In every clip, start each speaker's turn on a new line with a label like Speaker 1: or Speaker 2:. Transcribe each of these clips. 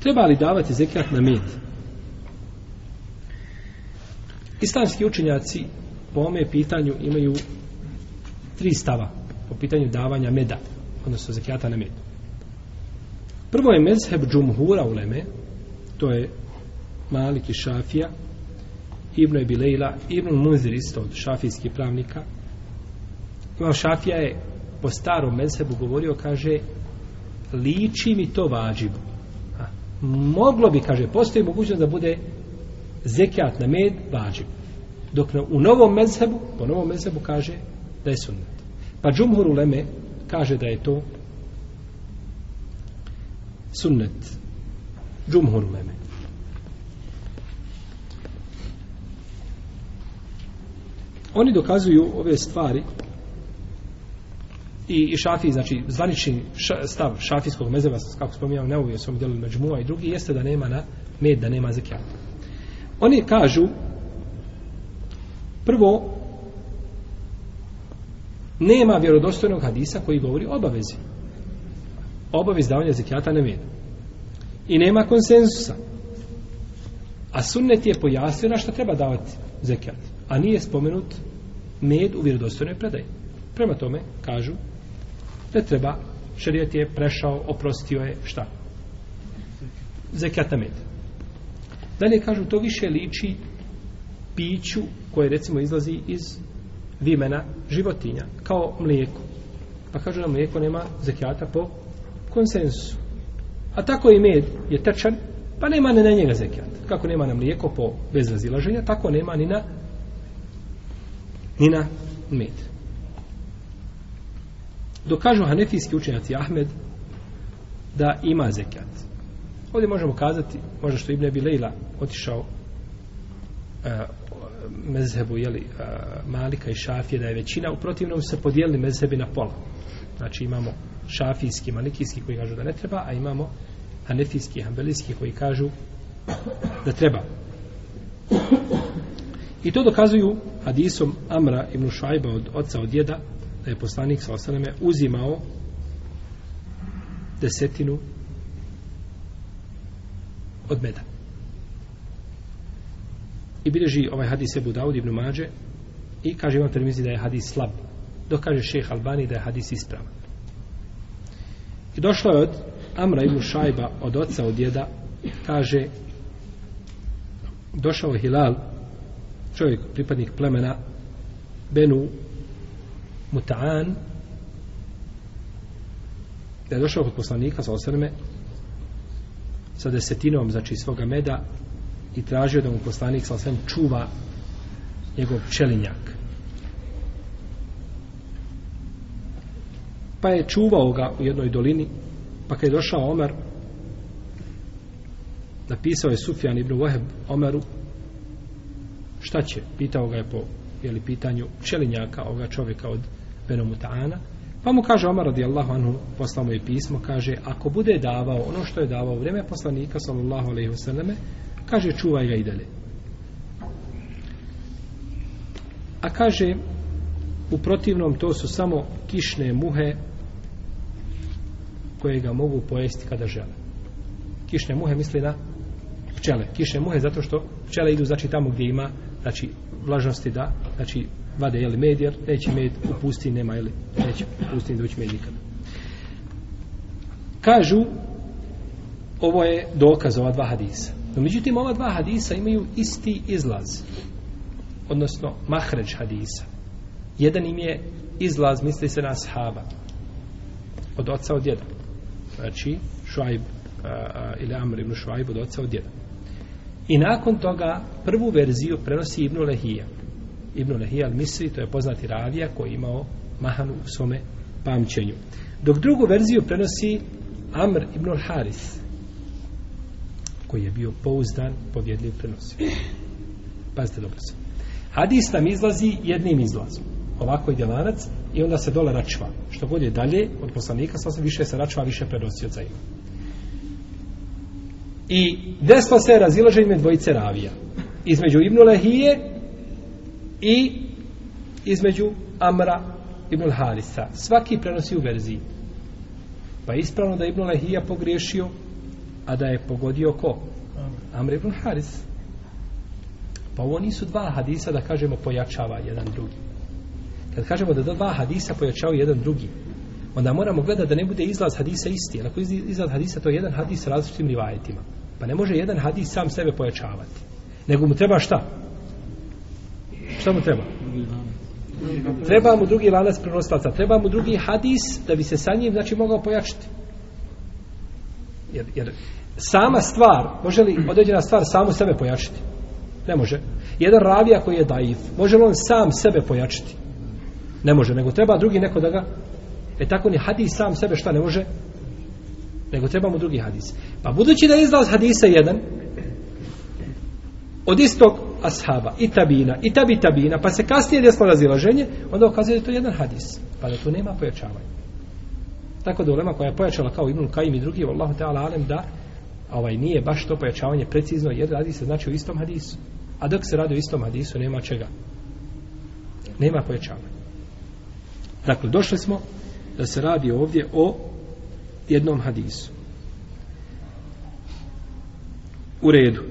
Speaker 1: Treba li davati zekijat na med? Islamski učenjaci po ome pitanju imaju tri stava po pitanju davanja meda, odnosno zekijata na med. Prvo je mezheb džumhura uleme, to je Malik i Šafija, Ibn Ebi Ibn Munzir isto od šafijskih pravnika. Imam Šafija je po starom mezhebu govorio, kaže, liči mi to vađibu. Moglo bi, kaže, postoji mogućnost da bude zekijat na med vađib. Dok na, u novom mezhebu, po novom mezhebu kaže da je sunnet. Pa džumhur u Leme kaže da je to sunnet. Džumhur u Leme. Oni dokazuju ove stvari i, i šafi, znači zvanični ša, stav šafijskog mezeva, kako spominjamo, ne uvijek svom djelu međmua i drugi, jeste da nema na med, da nema zekijata. Oni kažu prvo nema vjerodostojnog hadisa koji govori o obavezi. Obavez davanja zekijata na med. I nema konsensusa. A sunnet je pojasnio na što treba davati zekijat. A nije spomenut med u vjerodostojnoj predaji. Prema tome, kažu, ne treba, Šerijet je prešao, oprostio je, šta? Zekijat na med. Dalje kažu, to više liči piću koje recimo izlazi iz vimena životinja, kao mlijeko. Pa kažu da mlijeko nema zekijata po konsensusu. A tako i med je tečan, pa nema ni na njega zekijat. Kako nema na mlijeko po bez razilaženja, tako nema ni na ni na med. Dok kažu hanefijski učenjaci Ahmed da ima zekijat. Ovdje možemo kazati, možda što Ibn Abi Lejla otišao e, mezhebu jeli, e, Malika i Šafije, da je većina, u protivnom se podijelili mezhebi na pola. Znači imamo šafijski, malikijski koji kažu da ne treba, a imamo hanefijski, hambelijski koji kažu da treba. I to dokazuju hadisom Amra ibn Šajba od oca od djeda, da je poslanik sa osaleme uzimao desetinu od meda. I bilježi ovaj hadis Ebu Daud ibn Mađe i kaže imam termizi da je hadis slab. Dok kaže šeh Albani da je hadis ispravan. I došlo je od Amra ibn Šajba od oca od djeda kaže došao je Hilal čovjek, pripadnik plemena Benu Muta'an da je došao kod poslanika sa osrme sa desetinom znači svoga meda i tražio da mu poslanik sa osrme čuva njegov pčelinjak pa je čuvao ga u jednoj dolini pa kad je došao Omer napisao je Sufjan ibn Waheb Omeru šta će? Pitao ga je po jeli, pitanju pčelinjaka ovoga čovjeka od Benomutana. Pa mu kaže Omar radijallahu anhu, poslao mu je pismo, kaže, ako bude davao ono što je davao u vrijeme poslanika, sallallahu alaihi wasallame, kaže, čuvaj ga i dalje. A kaže, u protivnom to su samo kišne muhe koje ga mogu pojesti kada žele. Kišne muhe misli na pčele. Kišne muhe zato što pčele idu znači tamo gdje ima znači vlažnosti da znači vade jeli med jer neće med u nema jeli neće u pustini doći med nikada. Kažu ovo je dokaz ova dva hadisa. No međutim ova dva hadisa imaju isti izlaz odnosno mahređ hadisa. Jedan im je izlaz misli se na sahaba od oca od djeda. Znači šuajb ili Amr ibn Šuajb od oca od djeda. I nakon toga prvu verziju prenosi Ibnu Lehija. Ibnu Lehija al-Misri, to je poznati ravija koji je imao mahanu u svome pamćenju. Dok drugu verziju prenosi Amr ibn al-Haris, koji je bio pouzdan, povjedljiv prenosi. Pazite dobro se. Hadis nam izlazi jednim izlazom. Ovako ide lanac i onda se dole račva. Što god je dalje od poslanika, sasvim više se račva, više prenosi od. I desno se razilaženje med dvojice ravija. Između Ibnu Lehije i između Amra Ibnu Harisa. Svaki prenosi u verziji. Pa ispravno da Ibnu Lehija pogriješio a da je pogodio ko? Amr ibn Haris. Pa ovo nisu dva hadisa da kažemo pojačava jedan drugi. Kad kažemo da dva hadisa pojačavaju jedan drugi, onda moramo gledati da ne bude izlaz hadisa isti. Jer ako je izlaz hadisa, to je jedan hadis s različitim rivajetima. Pa ne može jedan hadis sam sebe pojačavati. Nego mu treba šta? Šta mu treba? Treba mu drugi lanac prenoslaca. Treba mu drugi hadis da bi se sa njim znači mogao pojačiti. Jer, jer sama stvar, može li određena stvar samu sebe pojačiti? Ne može. Jedan ravija koji je daif, može li on sam sebe pojačiti? Ne može, nego treba drugi neko da ga... E tako ni hadis sam sebe šta ne može? Nego trebamo drugi hadis. Pa budući da je izlaz hadisa jedan, od istog ashaba, i tabina, i tabi tabina, pa se kasnije desilo razilaženje, onda ukazuje da je to jedan hadis. Pa da tu nema pojačavanja. Tako da ulema koja je pojačala kao Ibn Kajim i drugi, Allahu Teala Alem, da ovaj nije baš to pojačavanje precizno, jer radi se znači o istom hadisu. A dok se radi o istom hadisu, nema čega. Nema pojačavanja. Dakle, došli smo da se radi ovdje o jednom hadisu. U redu.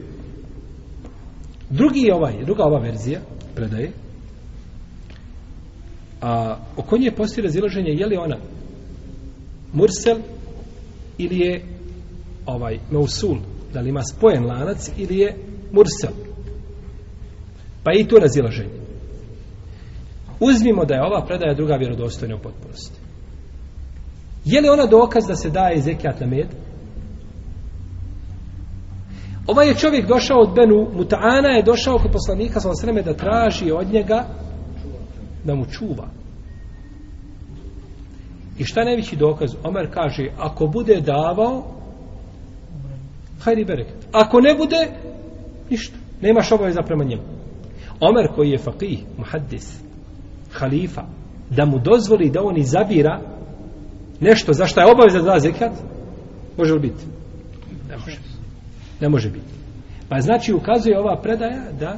Speaker 1: Drugi je ovaj, druga ova verzija predaje, a oko nje postoji razilaženje je li ona mursel ili je ovaj mausul, da li ima spojen lanac ili je mursel. Pa i to razilaženje. Uzmimo da je ova predaja druga vjerodostojna u potpunosti. Je li ona dokaz da se daje zekijat na med? Ovaj je čovjek došao od Benu Mutaana je došao kod poslanika sa sreme da traži od njega da mu čuva. I šta je najveći dokaz? Omer kaže, ako bude davao, hajdi bereket. Ako ne bude, ništa. Nemaš obaveza prema njemu. Omer koji je faqih, muhaddis, halifa, da mu dozvoli da on izabira nešto za što je obaveza da zekat, može li biti? Ne može. Ne može biti. Pa znači ukazuje ova predaja da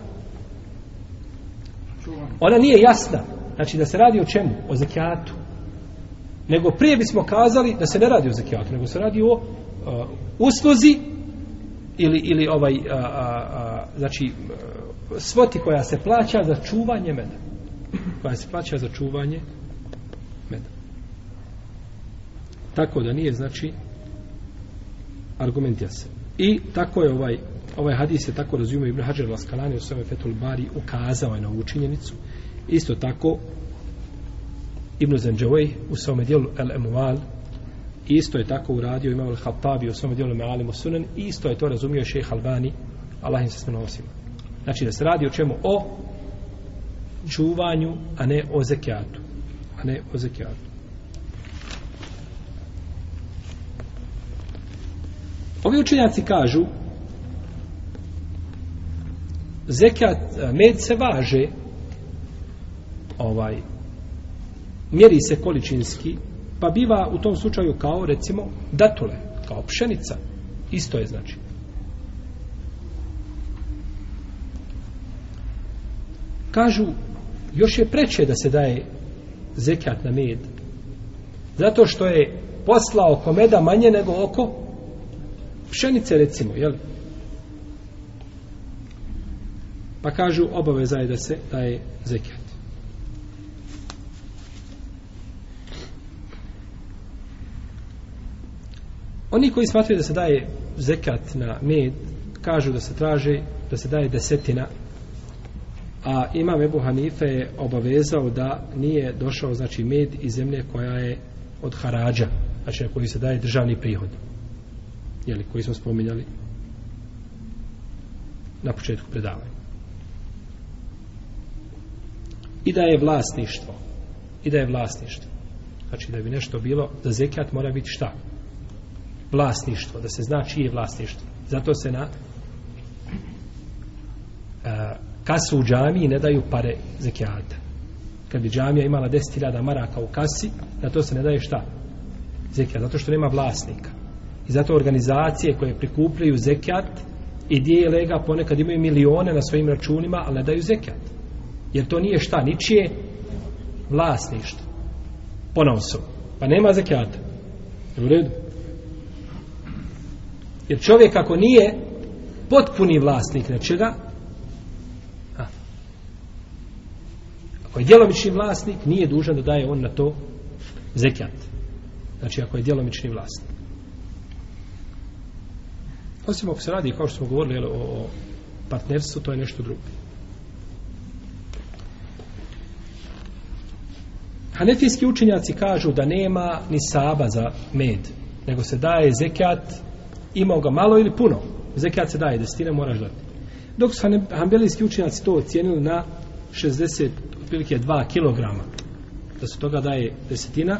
Speaker 1: ona nije jasna. Znači da se radi o čemu? O zekijatu. Nego prije bismo kazali da se ne radi o zekijatu, nego se radi o uh, usluzi ili, ili ovaj uh, uh, znači uh, svoti koja se plaća za čuvanje meda. Koja se plaća za čuvanje meda. Tako da nije znači argument jasan. I tako je ovaj ovaj hadis je tako razumio Ibn Hajar al-Asqalani u svome Fethul Bari ukazao je na ovu činjenicu. Isto tako Ibn Zanđavoj u svome dijelu El-Emual isto je tako uradio Imam Al-Hattabi u svome dijelu Me'alim Sunan isto je to razumio šejh Albani Allah im se smeno osima. Znači da se radi o čemu? O čuvanju, a ne o zekijatu. A ne o zekijatu. Ovi učenjaci kažu zekat, e, med se važe ovaj mjeri se količinski pa biva u tom slučaju kao recimo datule, kao pšenica. Isto je znači. Kažu još je preče da se daje zekat na med zato što je poslao oko meda manje nego oko pšenice recimo, jel? Pa kažu obaveza je da se daje zekat. Oni koji smatruju da se daje zekat na med, kažu da se traže da se daje desetina, a imam Ebu Hanife je obavezao da nije došao znači med iz zemlje koja je od harađa, znači na koji se daje državni prihod jeli, koji smo spominjali na početku predavanja. I da je vlasništvo. I da je vlasništvo. Znači da bi nešto bilo, da zekat mora biti šta? Vlasništvo, da se zna čije je vlasništvo. Zato se na e, kasu u džamiji ne daju pare zekijata. Kad bi džamija imala 10.000 maraka u kasi, na to se ne daje šta? Zekijat, zato što nema vlasnika. I zato organizacije koje prikupljaju zekijat i dijele ga ponekad imaju milione na svojim računima, ali ne daju zekijat. Jer to nije šta, ničije vlasništvo. Ponovno Pa nema zekijata. U redu. Jer čovjek ako nije potpuni vlasnik nečega, a, ako je djelomični vlasnik, nije dužan da daje on na to zekijat. Znači, ako je djelomični vlasnik. Osim ako se radi, kao što smo govorili jel, o, o partnerstvu, to je nešto drugo. Hanefijski učenjaci kažu da nema ni saba za med, nego se daje zekijat, imao ga malo ili puno. Zekijat se daje, desetina moraš dati. Dok su hanbelijski učenjaci to ocijenili na 60, otprilike 2 kilograma, da se toga daje desetina,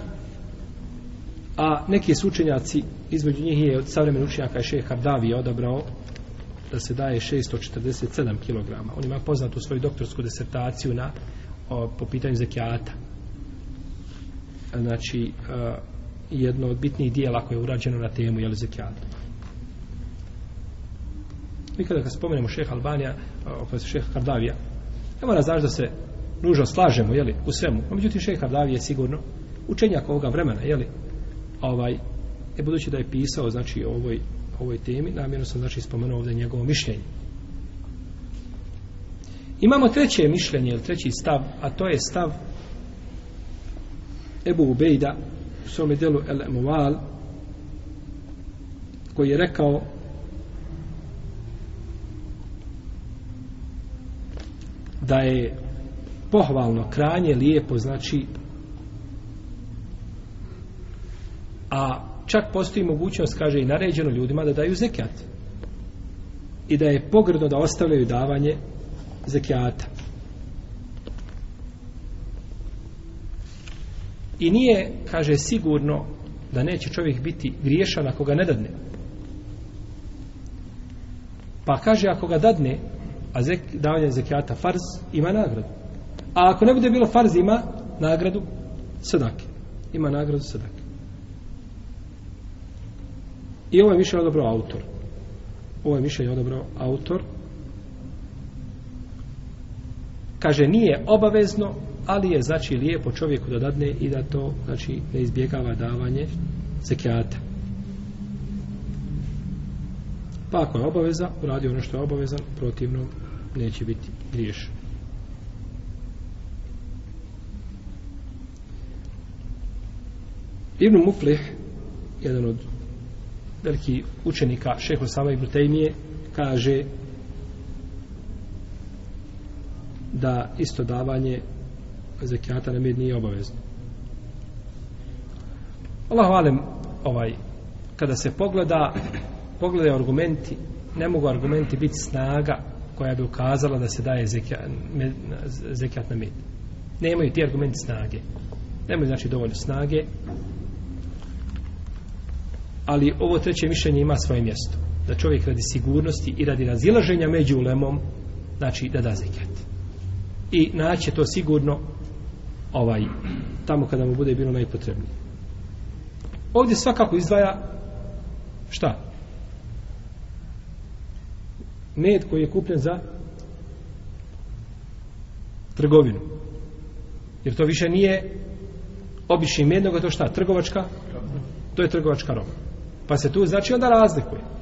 Speaker 1: a neki su učenjaci, između njih je od savremenih učenjaka je šeha Davi odabrao da se daje 647 kg. On ima poznatu svoju doktorsku disertaciju na, o, po pitanju zekijata. Znači, a, jedno od bitnijih dijela koje je urađeno na temu je zekijata. Mi kada kad spomenemo šeha Albanija, opet šeha Kardavija, ne mora znaš da se nužno slažemo, jeli, u svemu. A međutim, šeha Kardavija je sigurno učenjak ovoga vremena, jeli, ovaj, e budući da je pisao, znači, o ovoj, ovoj temi, namjerno sam, znači, spomenuo ovdje njegovo mišljenje. Imamo treće mišljenje, ili treći stav, a to je stav Ebu Ubejda u svome delu El Emuval, koji je rekao da je pohvalno kranje lijepo znači a čak postoji mogućnost kaže i naređeno ljudima da daju zekijat i da je pogrdno da ostavljaju davanje zekijata i nije kaže sigurno da neće čovjek biti griješan ako ga ne dadne pa kaže ako ga dadne a zek, davanje zekijata farz ima nagradu. A ako ne bude bilo farz ima nagradu sadake. Ima nagradu sadake. I ovo je mišljenje odobrao autor. Ovo je mišljenje odobrao autor. Kaže, nije obavezno, ali je znači lijepo čovjeku da dadne i da to znači ne izbjegava davanje zekijata. Pa ako je obaveza, uradi ono što je obavezan, protivno neće biti griješ. Ibn Muflih, jedan od veliki učenika šeho Sama Ibn Tejmije, kaže da isto davanje zekijata na med nije obavezno. Allah alem, ovaj, kada se pogleda pogleda argumenti, ne mogu argumenti biti snaga koja bi ukazala da se daje zekijat na med. Nemaju ti argumenti snage. Nemaju znači dovoljno snage. Ali ovo treće mišljenje ima svoje mjesto. Da čovjek radi sigurnosti i radi razilaženja među ulemom, znači da da zekat I naće to sigurno ovaj, tamo kada mu bude bilo najpotrebnije. Ovdje svakako izdvaja šta? med koji je kupljen za trgovinu. Jer to više nije obični med, nego to šta? Trgovačka? To je trgovačka roba. Pa se tu znači onda razlikuje.